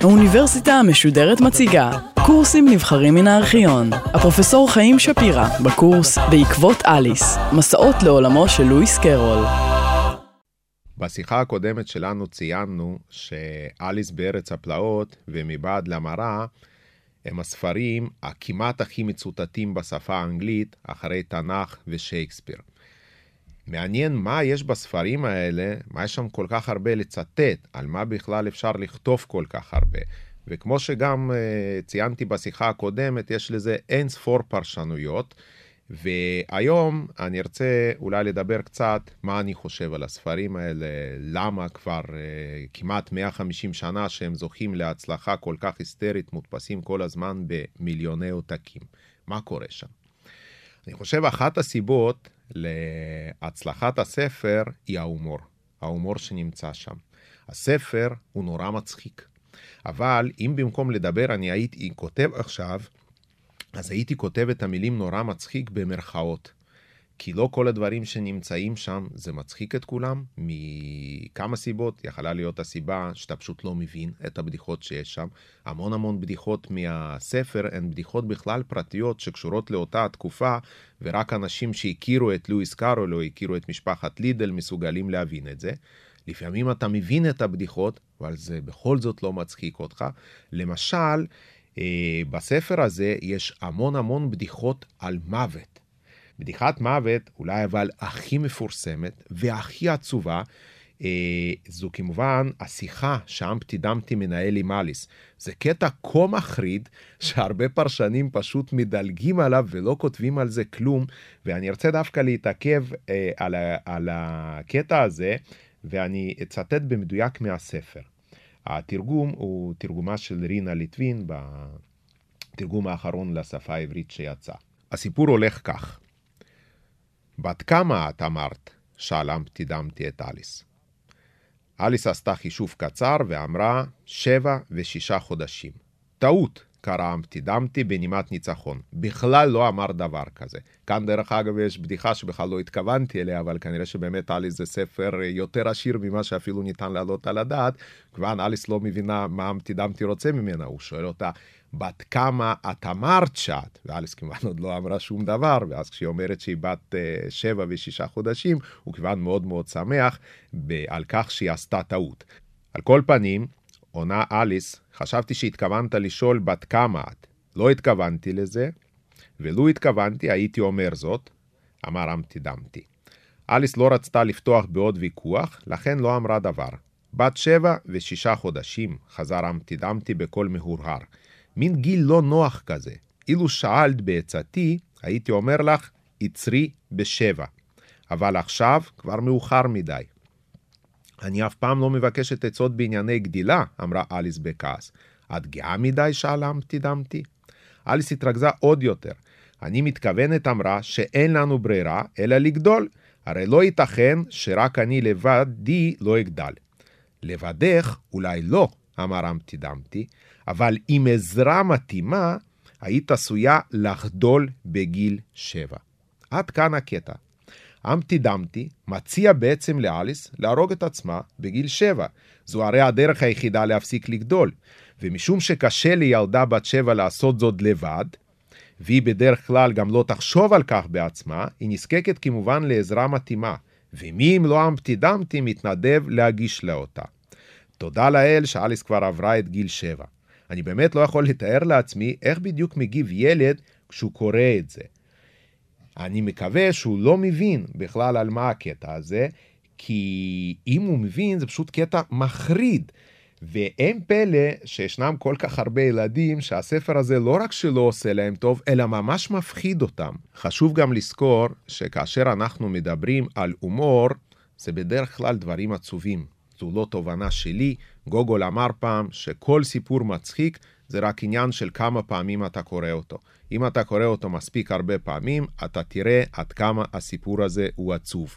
האוניברסיטה המשודרת מציגה קורסים נבחרים מן הארכיון. הפרופסור חיים שפירא בקורס בעקבות אליס, מסעות לעולמו של לואיס קרול. בשיחה הקודמת שלנו ציינו שאליס בארץ הפלאות ומבעד למראה הם הספרים הכמעט הכי מצוטטים בשפה האנגלית אחרי תנ"ך ושייקספיר. מעניין מה יש בספרים האלה, מה יש שם כל כך הרבה לצטט, על מה בכלל אפשר לכתוב כל כך הרבה. וכמו שגם uh, ציינתי בשיחה הקודמת, יש לזה אין ספור פרשנויות. והיום אני ארצה אולי לדבר קצת מה אני חושב על הספרים האלה, למה כבר uh, כמעט 150 שנה שהם זוכים להצלחה כל כך היסטרית, מודפסים כל הזמן במיליוני עותקים. מה קורה שם? אני חושב אחת הסיבות להצלחת הספר היא ההומור, ההומור שנמצא שם. הספר הוא נורא מצחיק, אבל אם במקום לדבר אני הייתי כותב עכשיו, אז הייתי כותב את המילים נורא מצחיק במרכאות. כי לא כל הדברים שנמצאים שם זה מצחיק את כולם, מכמה סיבות. יכלה להיות הסיבה שאתה פשוט לא מבין את הבדיחות שיש שם. המון המון בדיחות מהספר הן בדיחות בכלל פרטיות שקשורות לאותה התקופה, ורק אנשים שהכירו את לואיס קארול או הכירו את משפחת לידל מסוגלים להבין את זה. לפעמים אתה מבין את הבדיחות, אבל זה בכל זאת לא מצחיק אותך. למשל, אה, בספר הזה יש המון המון בדיחות על מוות. בדיחת מוות, אולי אבל הכי מפורסמת והכי עצובה, אה, זו כמובן השיחה שאמפטי דמפטי מנהל עם אליס. זה קטע כה מחריד, שהרבה פרשנים פשוט מדלגים עליו ולא כותבים על זה כלום, ואני ארצה דווקא להתעכב אה, על, על הקטע הזה, ואני אצטט במדויק מהספר. התרגום הוא תרגומה של רינה ליטבין בתרגום האחרון לשפה העברית שיצא. הסיפור הולך כך: בת כמה את אמרת? שאל אמפטי דמפטי את אליס. אליס עשתה חישוב קצר ואמרה שבע ושישה חודשים. טעות, קרא אמפטי דמפטי בנימת ניצחון. בכלל לא אמר דבר כזה. כאן דרך אגב יש בדיחה שבכלל לא התכוונתי אליה, אבל כנראה שבאמת אליס זה ספר יותר עשיר ממה שאפילו ניתן להעלות על הדעת. כמובן אליס לא מבינה מה אמפטי דמפטי רוצה ממנה, הוא שואל אותה, בת כמה את אמרת שאת? ואליס כמובן עוד לא אמרה שום דבר, ואז כשהיא אומרת שהיא בת uh, שבע ושישה חודשים, הוא כמובן מאוד מאוד שמח על כך שהיא עשתה טעות. על כל פנים, עונה אליס, חשבתי שהתכוונת לשאול בת כמה את. לא התכוונתי לזה, ולו התכוונתי הייתי אומר זאת, אמר אמתי דמתי. אליס לא רצתה לפתוח בעוד ויכוח, לכן לא אמרה דבר. בת שבע ושישה חודשים, חזר אמתי דמתי בקול מהורהר. מין גיל לא נוח כזה. אילו שאלת בעצתי, הייתי אומר לך, עצרי בשבע. אבל עכשיו כבר מאוחר מדי. אני אף פעם לא מבקשת עצות בענייני גדילה, אמרה אליס בכעס. את גאה מדי? שאלה אמתי דמתי. אליס התרכזה עוד יותר. אני מתכוונת, אמרה, שאין לנו ברירה, אלא לגדול. הרי לא ייתכן שרק אני לבדי לא אגדל. לבדך אולי לא, אמר אמתי דמתי, אבל עם עזרה מתאימה, היית עשויה לחדול בגיל שבע. עד כאן הקטע. אמפטי דמפטי מציע בעצם לאליס להרוג את עצמה בגיל שבע. זו הרי הדרך היחידה להפסיק לגדול. ומשום שקשה לילדה בת שבע לעשות זאת לבד, והיא בדרך כלל גם לא תחשוב על כך בעצמה, היא נזקקת כמובן לעזרה מתאימה. ומי אם לא אמפטי דמפטי מתנדב להגיש לה אותה. תודה לאל שאליס כבר עברה את גיל שבע. אני באמת לא יכול לתאר לעצמי איך בדיוק מגיב ילד כשהוא קורא את זה. אני מקווה שהוא לא מבין בכלל על מה הקטע הזה, כי אם הוא מבין זה פשוט קטע מחריד. ואין פלא שישנם כל כך הרבה ילדים שהספר הזה לא רק שלא עושה להם טוב, אלא ממש מפחיד אותם. חשוב גם לזכור שכאשר אנחנו מדברים על הומור, זה בדרך כלל דברים עצובים. זו לא תובנה שלי. גוגול אמר פעם שכל סיפור מצחיק זה רק עניין של כמה פעמים אתה קורא אותו. אם אתה קורא אותו מספיק הרבה פעמים, אתה תראה עד כמה הסיפור הזה הוא עצוב.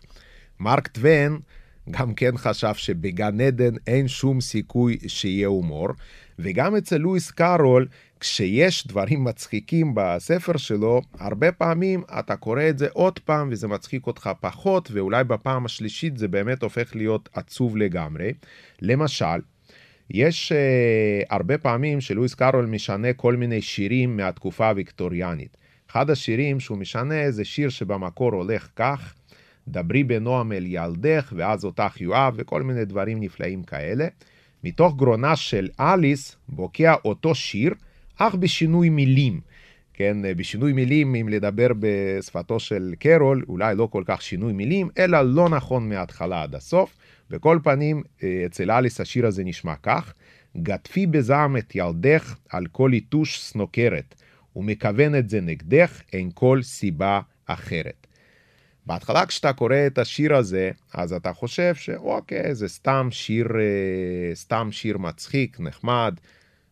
מרק טוויין גם כן חשב שבגן עדן אין שום סיכוי שיהיה הומור, וגם אצל לואיס קארול, כשיש דברים מצחיקים בספר שלו, הרבה פעמים אתה קורא את זה עוד פעם וזה מצחיק אותך פחות, ואולי בפעם השלישית זה באמת הופך להיות עצוב לגמרי. למשל, יש uh, הרבה פעמים שלואיס קארול משנה כל מיני שירים מהתקופה הוויקטוריאנית. אחד השירים שהוא משנה זה שיר שבמקור הולך כך, דברי בנועם אל ילדך ואז אותך יואב וכל מיני דברים נפלאים כאלה. מתוך גרונה של אליס בוקע אותו שיר, אך בשינוי מילים. כן, בשינוי מילים, אם לדבר בשפתו של קרול, אולי לא כל כך שינוי מילים, אלא לא נכון מההתחלה עד הסוף. בכל פנים, אצל אליס השיר הזה נשמע כך: גטפי בזעם את ילדך על כל יתוש סנוקרת, ומכוון את זה נגדך, אין כל סיבה אחרת. בהתחלה כשאתה קורא את השיר הזה, אז אתה חושב שאוקיי, זה סתם שיר, אה, סתם שיר מצחיק, נחמד.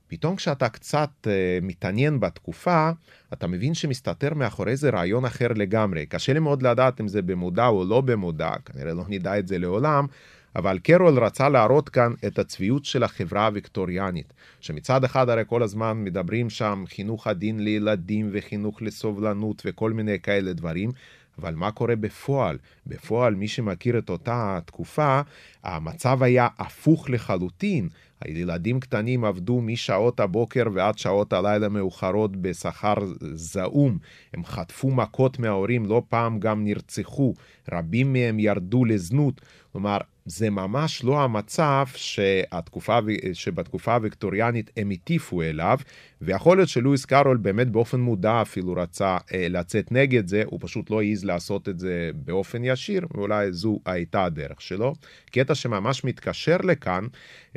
פתאום כשאתה קצת uh, מתעניין בתקופה, אתה מבין שמסתתר מאחורי זה רעיון אחר לגמרי. קשה לי מאוד לדעת אם זה במודע או לא במודע, כנראה לא נדע את זה לעולם, אבל קרול רצה להראות כאן את הצביעות של החברה הוויקטוריאנית, שמצד אחד הרי כל הזמן מדברים שם חינוך הדין לילדים וחינוך לסובלנות וכל מיני כאלה דברים, אבל מה קורה בפועל? בפועל, מי שמכיר את אותה תקופה, המצב היה הפוך לחלוטין. הילדים קטנים עבדו משעות הבוקר ועד שעות הלילה מאוחרות בשכר זעום. הם חטפו מכות מההורים, לא פעם גם נרצחו. רבים מהם ירדו לזנות. כלומר, זה ממש לא המצב שהתקופה, שבתקופה הוויקטוריאנית הם הטיפו אליו, ויכול להיות שלואיס קארול באמת באופן מודע אפילו רצה אה, לצאת נגד זה, הוא פשוט לא העז לעשות את זה באופן ישיר, ואולי זו הייתה הדרך שלו. קטע שממש מתקשר לכאן,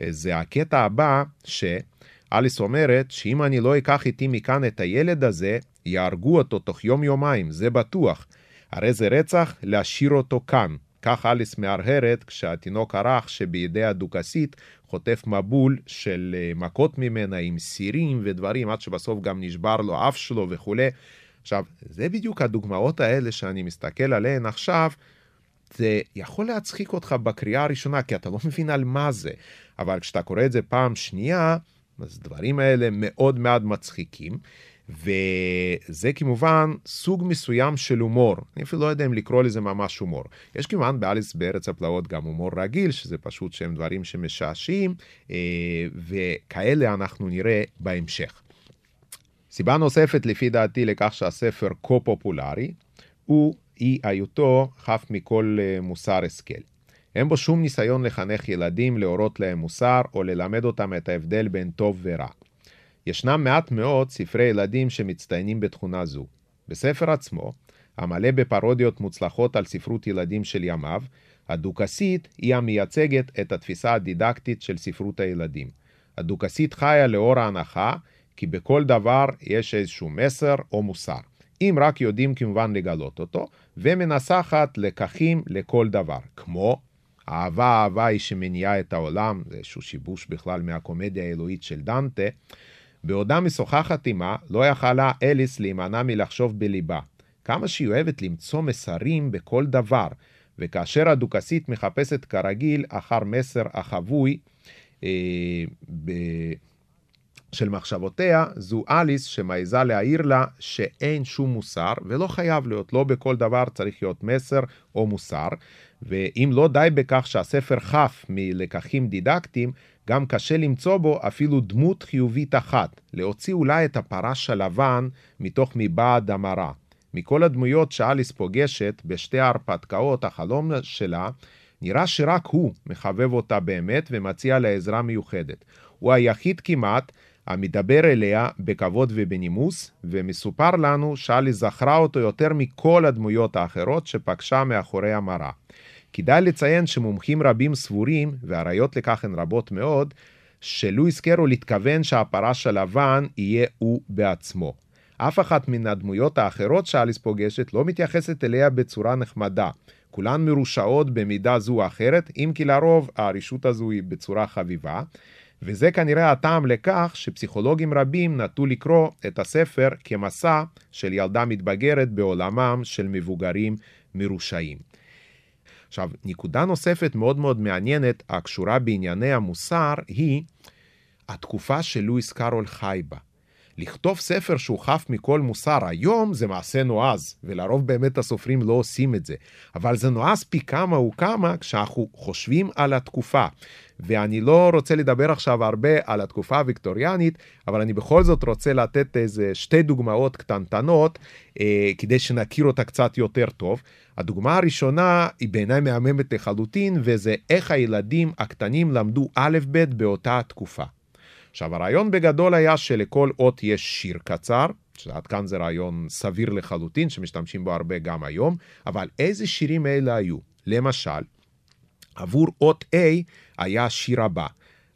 אה, זה הקטע הבא, שאליס אומרת שאם אני לא אקח איתי מכאן את הילד הזה, יהרגו אותו תוך יום-יומיים, זה בטוח. הרי זה רצח להשאיר אותו כאן. כך אליס מהרהרת כשהתינוק הרך שבידי הדוכסית חוטף מבול של אה, מכות ממנה עם סירים ודברים, עד שבסוף גם נשבר לו אף שלו וכולי. עכשיו, זה בדיוק הדוגמאות האלה שאני מסתכל עליהן עכשיו, זה יכול להצחיק אותך בקריאה הראשונה, כי אתה לא מבין על מה זה, אבל כשאתה קורא את זה פעם שנייה, אז הדברים האלה מאוד מאוד מצחיקים. וזה כמובן סוג מסוים של הומור, אני אפילו לא יודע אם לקרוא לזה ממש הומור. יש כמובן באליס בארץ הפלאות גם הומור רגיל, שזה פשוט שהם דברים שמשעשעים, אה, וכאלה אנחנו נראה בהמשך. סיבה נוספת לפי דעתי לכך שהספר כה פופולרי, הוא אי היותו חף מכל אה, מוסר השכל. אין בו שום ניסיון לחנך ילדים, להורות להם מוסר, או ללמד אותם את ההבדל בין טוב ורע. ישנם מעט מאוד ספרי ילדים שמצטיינים בתכונה זו. בספר עצמו, המלא בפרודיות מוצלחות על ספרות ילדים של ימיו, הדוכסית היא המייצגת את התפיסה הדידקטית של ספרות הילדים. הדוכסית חיה לאור ההנחה כי בכל דבר יש איזשהו מסר או מוסר. אם רק יודעים כמובן לגלות אותו, ומנסחת לקחים לכל דבר, כמו אהבה אהבה היא שמניעה את העולם, זה איזשהו שיבוש בכלל מהקומדיה האלוהית של דנטה, בעודה משוחחת עמה, לא יכלה אליס להימנע מלחשוב בליבה. כמה שהיא אוהבת למצוא מסרים בכל דבר, וכאשר הדוכסית מחפשת כרגיל אחר מסר החבוי אה, ב... של מחשבותיה, זו אליס שמעיזה להעיר לה שאין שום מוסר, ולא חייב להיות, לא בכל דבר צריך להיות מסר או מוסר, ואם לא די בכך שהספר חף מלקחים דידקטיים, גם קשה למצוא בו אפילו דמות חיובית אחת, להוציא אולי את הפרש הלבן מתוך מבעד המרה. מכל הדמויות שאליס פוגשת בשתי ההרפתקאות, החלום שלה, נראה שרק הוא מחבב אותה באמת ומציע לה עזרה מיוחדת. הוא היחיד כמעט המדבר אליה בכבוד ובנימוס, ומסופר לנו שאליס זכרה אותו יותר מכל הדמויות האחרות שפגשה מאחורי המראה. כדאי לציין שמומחים רבים סבורים, והראיות לכך הן רבות מאוד, שלואיס קרול התכוון שהפרש הלבן יהיה הוא בעצמו. אף אחת מן הדמויות האחרות שאליס פוגשת לא מתייחסת אליה בצורה נחמדה. כולן מרושעות במידה זו או אחרת, אם כי לרוב הרשות הזו היא בצורה חביבה. וזה כנראה הטעם לכך שפסיכולוגים רבים נטו לקרוא את הספר כמסע של ילדה מתבגרת בעולמם של מבוגרים מרושעים. עכשיו, נקודה נוספת מאוד מאוד מעניינת הקשורה בענייני המוסר היא התקופה שלואיס קארול חי בה. לכתוב ספר שהוא חף מכל מוסר היום זה מעשה נועז, ולרוב באמת הסופרים לא עושים את זה. אבל זה נועז פי כמה וכמה כשאנחנו חושבים על התקופה. ואני לא רוצה לדבר עכשיו הרבה על התקופה הוויקטוריאנית, אבל אני בכל זאת רוצה לתת איזה שתי דוגמאות קטנטנות, אה, כדי שנכיר אותה קצת יותר טוב. הדוגמה הראשונה היא בעיניי מהממת לחלוטין, וזה איך הילדים הקטנים למדו א' ב' באותה התקופה. עכשיו, הרעיון בגדול היה שלכל אות יש שיר קצר, שעד כאן זה רעיון סביר לחלוטין, שמשתמשים בו הרבה גם היום, אבל איזה שירים אלה היו? למשל, עבור אות A היה השיר הבא.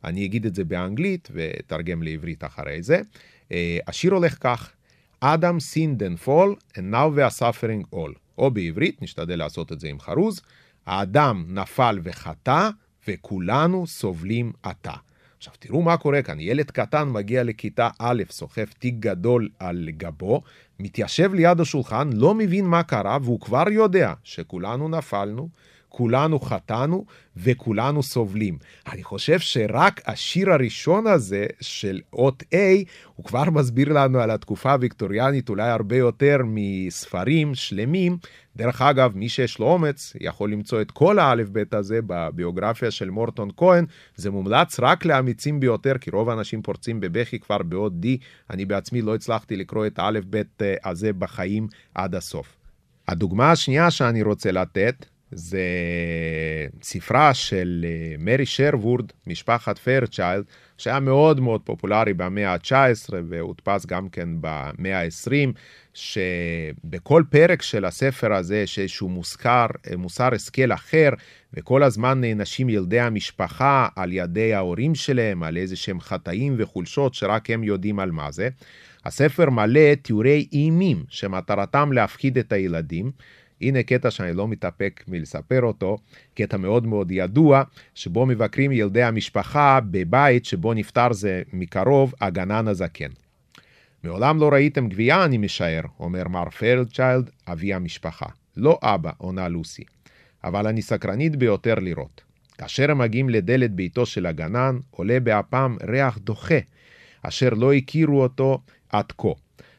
אני אגיד את זה באנגלית ותרגם לעברית אחרי זה. אה, השיר הולך כך: Adam sinned and fall and now we are suffering all. או בעברית, נשתדל לעשות את זה עם חרוז, האדם נפל וחטא וכולנו סובלים עתה. עכשיו תראו מה קורה כאן, ילד קטן מגיע לכיתה א', סוחב תיק גדול על גבו, מתיישב ליד השולחן, לא מבין מה קרה, והוא כבר יודע שכולנו נפלנו, כולנו חטאנו וכולנו סובלים. אני חושב שרק השיר הראשון הזה של אות A, הוא כבר מסביר לנו על התקופה הוויקטוריאנית אולי הרבה יותר מספרים שלמים. דרך אגב, מי שיש לו אומץ יכול למצוא את כל האלף-בית הזה בביוגרפיה של מורטון כהן. זה מומלץ רק לאמיצים ביותר, כי רוב האנשים פורצים בבכי כבר בעוד D. אני בעצמי לא הצלחתי לקרוא את האלף-בית הזה בחיים עד הסוף. הדוגמה השנייה שאני רוצה לתת זה ספרה של אה, מרי שרוורד, משפחת פיירצ'יילד, שהיה מאוד מאוד פופולרי במאה ה-19 והודפס גם כן במאה ה-20, שבכל פרק של הספר הזה יש איזשהו מוזכר, אה, מוסר השכל אחר, וכל הזמן נענשים ילדי המשפחה על ידי ההורים שלהם, על איזה שהם חטאים וחולשות שרק הם יודעים על מה זה. הספר מלא תיאורי אימים שמטרתם להפחיד את הילדים. הנה קטע שאני לא מתאפק מלספר אותו, קטע מאוד מאוד ידוע, שבו מבקרים ילדי המשפחה בבית שבו נפטר זה מקרוב הגנן הזקן. מעולם לא ראיתם גבייה, אני משער, אומר מר פרלצ'יילד, אבי המשפחה. לא אבא, עונה לוסי. אבל אני סקרנית ביותר לראות. כאשר הם מגיעים לדלת ביתו של הגנן, עולה באפם ריח דוחה, אשר לא הכירו אותו עד כה.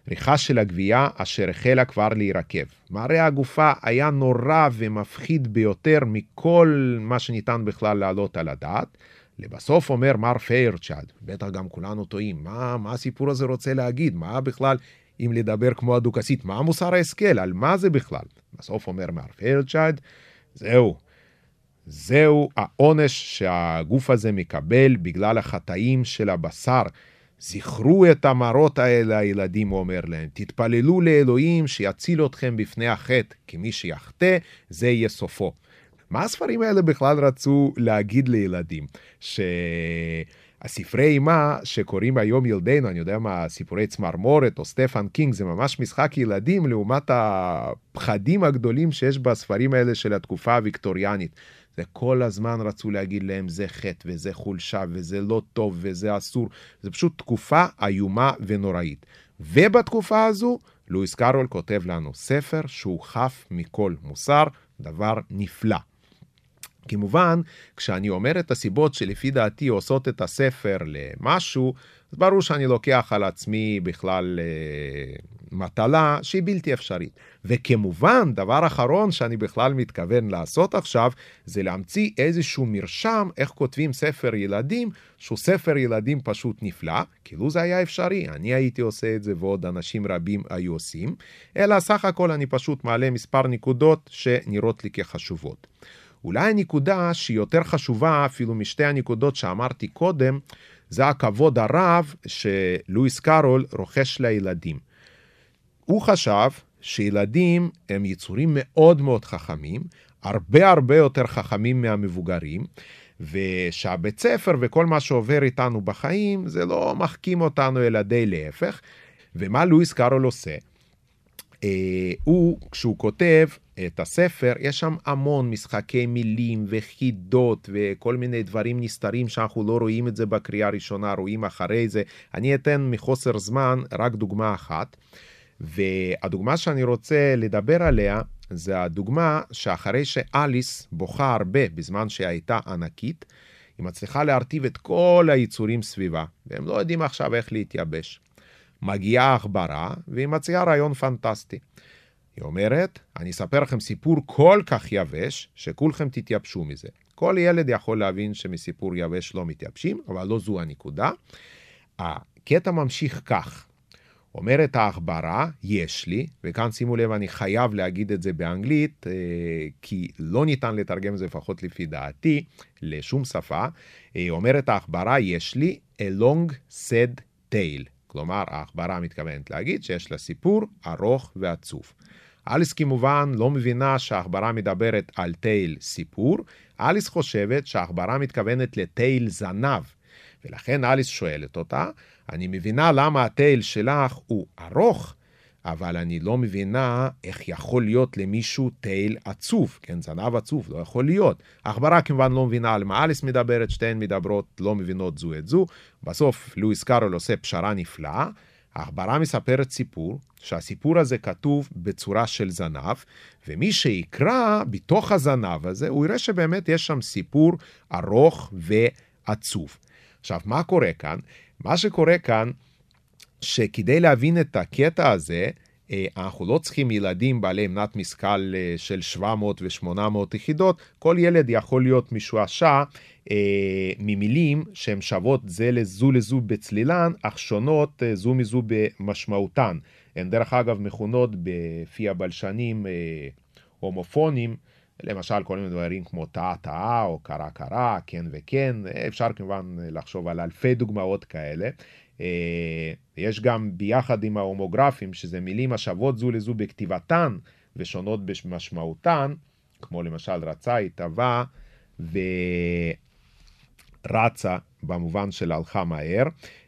ריחה של הגבייה אשר החלה כבר להירקב. מראה הגופה היה נורא ומפחיד ביותר מכל מה שניתן בכלל להעלות על הדעת. לבסוף אומר מר פיירצ'אד, בטח גם כולנו טועים, מה, מה הסיפור הזה רוצה להגיד? מה בכלל, אם לדבר כמו הדוכסית, מה מוסר ההשכל? על מה זה בכלל? בסוף אומר מר פיירצ'אד, זהו, זהו העונש שהגוף הזה מקבל בגלל החטאים של הבשר. זכרו את המראות האלה, הילדים, הוא אומר להם. תתפללו לאלוהים שיציל אתכם בפני החטא, כי מי שיחטא, זה יהיה סופו. מה הספרים האלה בכלל רצו להגיד לילדים? שהספרי אימה שקוראים היום ילדינו, אני יודע מה, סיפורי צמרמורת או סטפן קינג, זה ממש משחק ילדים לעומת הפחדים הגדולים שיש בספרים האלה של התקופה הוויקטוריאנית. זה כל הזמן רצו להגיד להם זה חטא וזה חולשה וזה לא טוב וזה אסור. זה פשוט תקופה איומה ונוראית. ובתקופה הזו, לואיס קארול כותב לנו ספר שהוא חף מכל מוסר, דבר נפלא. כמובן, כשאני אומר את הסיבות שלפי דעתי עושות את הספר למשהו, אז ברור שאני לוקח על עצמי בכלל אה, מטלה שהיא בלתי אפשרית. וכמובן, דבר אחרון שאני בכלל מתכוון לעשות עכשיו, זה להמציא איזשהו מרשם איך כותבים ספר ילדים, שהוא ספר ילדים פשוט נפלא, כאילו זה היה אפשרי, אני הייתי עושה את זה ועוד אנשים רבים היו עושים, אלא סך הכל אני פשוט מעלה מספר נקודות שנראות לי כחשובות. אולי הנקודה שהיא יותר חשובה אפילו משתי הנקודות שאמרתי קודם, זה הכבוד הרב שלואיס קארול רוכש לילדים. הוא חשב שילדים הם יצורים מאוד מאוד חכמים, הרבה הרבה יותר חכמים מהמבוגרים, ושהבית ספר וכל מה שעובר איתנו בחיים זה לא מחכים אותנו אלא די להפך. ומה לואיס קארול עושה? אה, הוא, כשהוא כותב את הספר, יש שם המון משחקי מילים וחידות וכל מיני דברים נסתרים שאנחנו לא רואים את זה בקריאה הראשונה, רואים אחרי זה. אני אתן מחוסר זמן רק דוגמה אחת. והדוגמה שאני רוצה לדבר עליה זה הדוגמה שאחרי שאליס בוכה הרבה בזמן שהייתה ענקית, היא מצליחה להרטיב את כל היצורים סביבה, והם לא יודעים עכשיו איך להתייבש. מגיעה עכברה, והיא מציעה רעיון פנטסטי. היא אומרת, אני אספר לכם סיפור כל כך יבש, שכולכם תתייבשו מזה. כל ילד יכול להבין שמסיפור יבש לא מתייבשים, אבל לא זו הנקודה. הקטע ממשיך כך. אומרת העכברה, יש לי, וכאן שימו לב, אני חייב להגיד את זה באנגלית, אה, כי לא ניתן לתרגם את זה, לפחות לפי דעתי, לשום שפה. אה, אומרת העכברה, יש לי a long said tale. כלומר, העכברה מתכוונת להגיד שיש לה סיפור ארוך ועצוב. אליס כמובן לא מבינה שהעכברה מדברת על תייל סיפור, אליס חושבת שהעכברה מתכוונת לתייל זנב, ולכן אליס שואלת אותה, אני מבינה למה התייל שלך הוא ארוך, אבל אני לא מבינה איך יכול להיות למישהו תייל עצוב, כן, זנב עצוב, לא יכול להיות. העכברה כמובן לא מבינה על מה אליס מדברת, שתיהן מדברות, לא מבינות זו את זו. בסוף לואיס קארול עושה פשרה נפלאה. העכברה מספרת סיפור, שהסיפור הזה כתוב בצורה של זנב, ומי שיקרא בתוך הזנב הזה, הוא יראה שבאמת יש שם סיפור ארוך ועצוב. עכשיו, מה קורה כאן? מה שקורה כאן, שכדי להבין את הקטע הזה, אנחנו לא צריכים ילדים בעלי מנת משכל אה, של 700 ו-800 יחידות, כל ילד יכול להיות משועשע אה, ממילים שהן שוות זה לזו לזו בצלילן, אך שונות אה, זו מזו במשמעותן. הן דרך אגב מכונות בפי הבלשנים אה, הומופונים, למשל כל מיני דברים כמו טעה טעה או קרה קרה, כן וכן, אפשר כמובן לחשוב על אלפי דוגמאות כאלה. יש גם ביחד עם ההומוגרפים, שזה מילים השוות זו לזו בכתיבתן ושונות במשמעותן, כמו למשל רצה, התהווה ורצה במובן של הלכה מהר,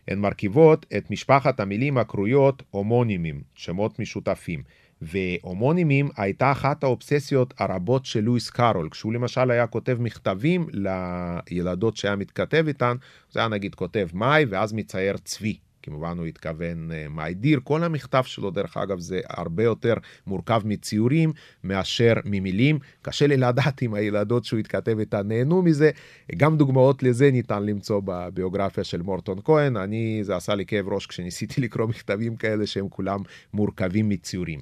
הן מרכיבות את משפחת המילים הקרויות הומונימים, שמות משותפים. והומונימים הייתה אחת האובססיות הרבות של לואיס קארול. כשהוא למשל היה כותב מכתבים לילדות שהיה מתכתב איתן, זה היה נגיד כותב מאי ואז מצייר צבי. כמובן הוא התכוון my אה, dear, כל המכתב שלו דרך אגב זה הרבה יותר מורכב מציורים מאשר ממילים. קשה לי לדעת אם הילדות שהוא התכתב איתן נהנו מזה, גם דוגמאות לזה ניתן למצוא בביוגרפיה של מורטון כהן, אני, זה עשה לי כאב ראש כשניסיתי לקרוא מכתבים כאלה שהם כולם מורכבים מציורים.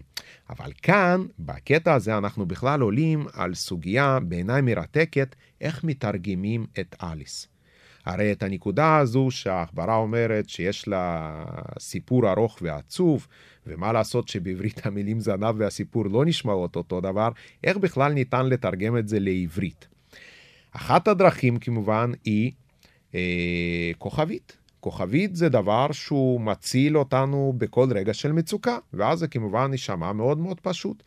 אבל כאן, בקטע הזה אנחנו בכלל עולים על סוגיה בעיניי מרתקת, איך מתרגמים את אליס. הרי את הנקודה הזו שהעכברה אומרת שיש לה סיפור ארוך ועצוב, ומה לעשות שבעברית המילים זנב והסיפור לא נשמעות אותו דבר, איך בכלל ניתן לתרגם את זה לעברית? אחת הדרכים כמובן היא אה, כוכבית. כוכבית זה דבר שהוא מציל אותנו בכל רגע של מצוקה, ואז זה כמובן נשמע מאוד מאוד פשוט.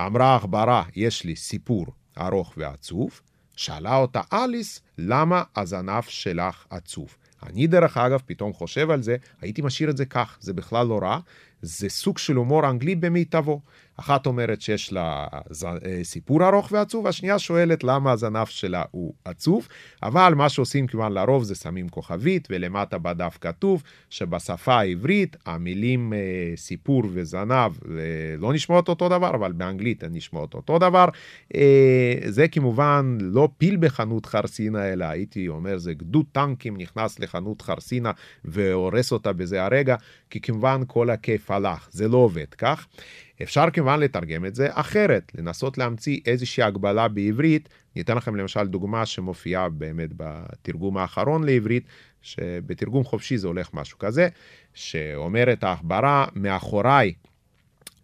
אמרה העכברה, יש לי סיפור ארוך ועצוב, שאלה אותה אליס, למה הזנב שלך עצוב? אני דרך אגב פתאום חושב על זה, הייתי משאיר את זה כך, זה בכלל לא רע, זה סוג של הומור אנגלי במיטבו. אחת אומרת שיש לה אה, סיפור ארוך ועצוב, השנייה שואלת למה הזנב שלה הוא עצוב, אבל מה שעושים כמובן לרוב זה שמים כוכבית, ולמטה בדף כתוב שבשפה העברית המילים אה, סיפור וזנב אה, לא נשמעות אותו דבר, אבל באנגלית הן נשמעות אותו דבר. זה כמובן לא פיל בחנות חרסינה, אלא הייתי אומר זה גדוד טנקים נכנס לחנות חרסינה והורס אותה בזה הרגע, כי כמובן כל הכיף הלך, זה לא עובד כך. אפשר כמובן לתרגם את זה אחרת, לנסות להמציא איזושהי הגבלה בעברית. אני אתן לכם למשל דוגמה שמופיעה באמת בתרגום האחרון לעברית, שבתרגום חופשי זה הולך משהו כזה, שאומרת העכברה, מאחוריי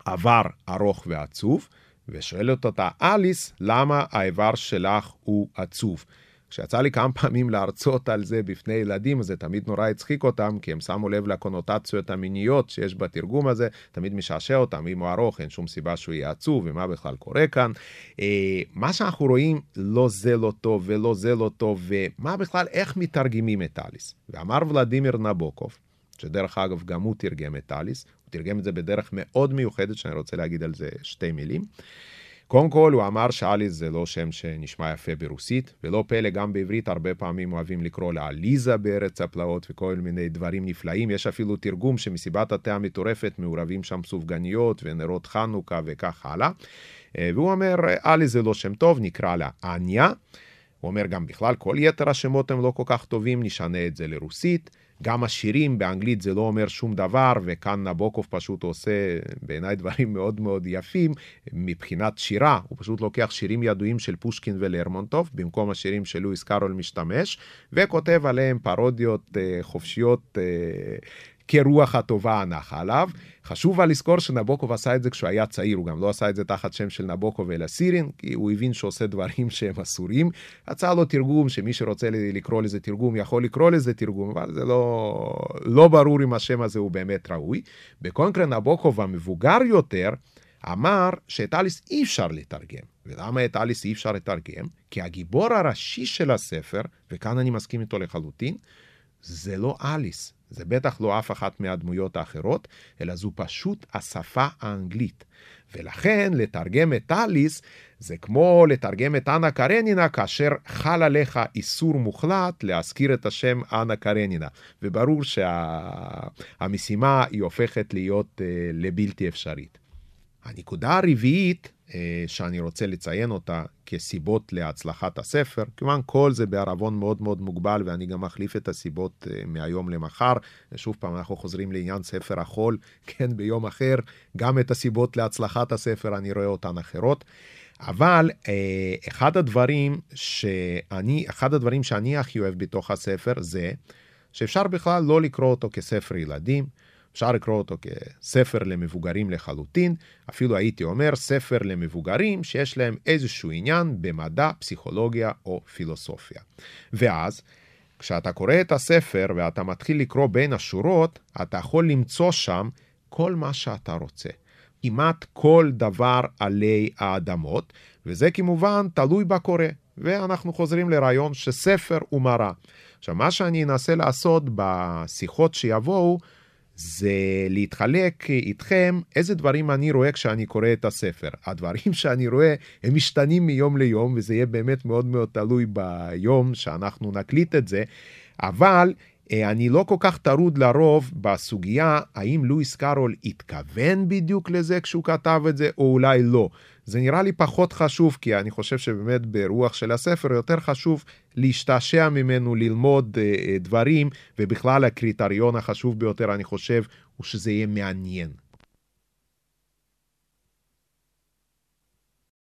עבר ארוך ועצוב, ושואלת אותה אליס, למה האיבר שלך הוא עצוב? כשיצא לי כמה פעמים להרצות על זה בפני ילדים, זה תמיד נורא הצחיק אותם, כי הם שמו לב לקונוטציות המיניות שיש בתרגום הזה, תמיד משעשע אותם, אם הוא ארוך, אין שום סיבה שהוא יהיה עצוב, ומה בכלל קורה כאן. אה, מה שאנחנו רואים, לא זה לא טוב ולא זה לא טוב, ומה בכלל, איך מתרגמים את אליס. ואמר ולדימיר נבוקוב, שדרך אגב גם הוא תרגם את אליס, הוא תרגם את זה בדרך מאוד מיוחדת, שאני רוצה להגיד על זה שתי מילים. קודם כל הוא אמר שאליס זה לא שם שנשמע יפה ברוסית, ולא פלא גם בעברית הרבה פעמים אוהבים לקרוא לה עליזה בארץ הפלאות וכל מיני דברים נפלאים. יש אפילו תרגום שמסיבת התה המטורפת מעורבים שם סופגניות ונרות חנוכה וכך הלאה. אה, והוא אומר, אליס זה לא שם טוב, נקרא לה אניה. הוא אומר גם בכלל כל יתר השמות הם לא כל כך טובים, נשנה את זה לרוסית. גם השירים באנגלית זה לא אומר שום דבר, וכאן נבוקוב פשוט עושה בעיניי דברים מאוד מאוד יפים מבחינת שירה, הוא פשוט לוקח שירים ידועים של פושקין ולרמונטוב, במקום השירים שלואיס קארול משתמש, וכותב עליהם פרודיות אה, חופשיות. אה, כרוח הטובה הנחה עליו. חשוב לזכור שנבוקוב עשה את זה כשהוא היה צעיר, הוא גם לא עשה את זה תחת שם של נבוקוב אלא סירין, כי הוא הבין שעושה דברים שהם אסורים. יצא לו תרגום, שמי שרוצה לקרוא לזה תרגום יכול לקרוא לזה תרגום, אבל זה לא, לא ברור אם השם הזה הוא באמת ראוי. בקונקרן נבוקוב המבוגר יותר, אמר שאת אליס אי אפשר לתרגם. ולמה את אליס אי אפשר לתרגם? כי הגיבור הראשי של הספר, וכאן אני מסכים איתו לחלוטין, זה לא אליס, זה בטח לא אף אחת מהדמויות האחרות, אלא זו פשוט השפה האנגלית. ולכן לתרגם את אליס זה כמו לתרגם את אנה קרנינה כאשר חל עליך איסור מוחלט להזכיר את השם אנה קרנינה. וברור שהמשימה שה... היא הופכת להיות uh, לבלתי אפשרית. הנקודה הרביעית אה, שאני רוצה לציין אותה כסיבות להצלחת הספר, כמובן כל זה בערבון מאוד מאוד מוגבל ואני גם מחליף את הסיבות אה, מהיום למחר. שוב פעם אנחנו חוזרים לעניין ספר החול, כן ביום אחר, גם את הסיבות להצלחת הספר אני רואה אותן אחרות. אבל אה, אחד הדברים שאני, אחד הדברים שאני הכי אוהב בתוך הספר זה שאפשר בכלל לא לקרוא אותו כספר ילדים. אפשר לקרוא אותו כספר למבוגרים לחלוטין, אפילו הייתי אומר ספר למבוגרים שיש להם איזשהו עניין במדע, פסיכולוגיה או פילוסופיה. ואז, כשאתה קורא את הספר ואתה מתחיל לקרוא בין השורות, אתה יכול למצוא שם כל מה שאתה רוצה. כמעט כל דבר עלי האדמות, וזה כמובן תלוי בקורא. ואנחנו חוזרים לרעיון שספר הוא מראה. עכשיו, מה שאני אנסה לעשות בשיחות שיבואו, זה להתחלק איתכם איזה דברים אני רואה כשאני קורא את הספר. הדברים שאני רואה הם משתנים מיום ליום, וזה יהיה באמת מאוד מאוד תלוי ביום שאנחנו נקליט את זה, אבל אה, אני לא כל כך טרוד לרוב בסוגיה האם לואיס קארול התכוון בדיוק לזה כשהוא כתב את זה, או אולי לא. זה נראה לי פחות חשוב, כי אני חושב שבאמת ברוח של הספר יותר חשוב להשתעשע ממנו, ללמוד אה, אה, דברים, ובכלל הקריטריון החשוב ביותר, אני חושב, הוא שזה יהיה מעניין.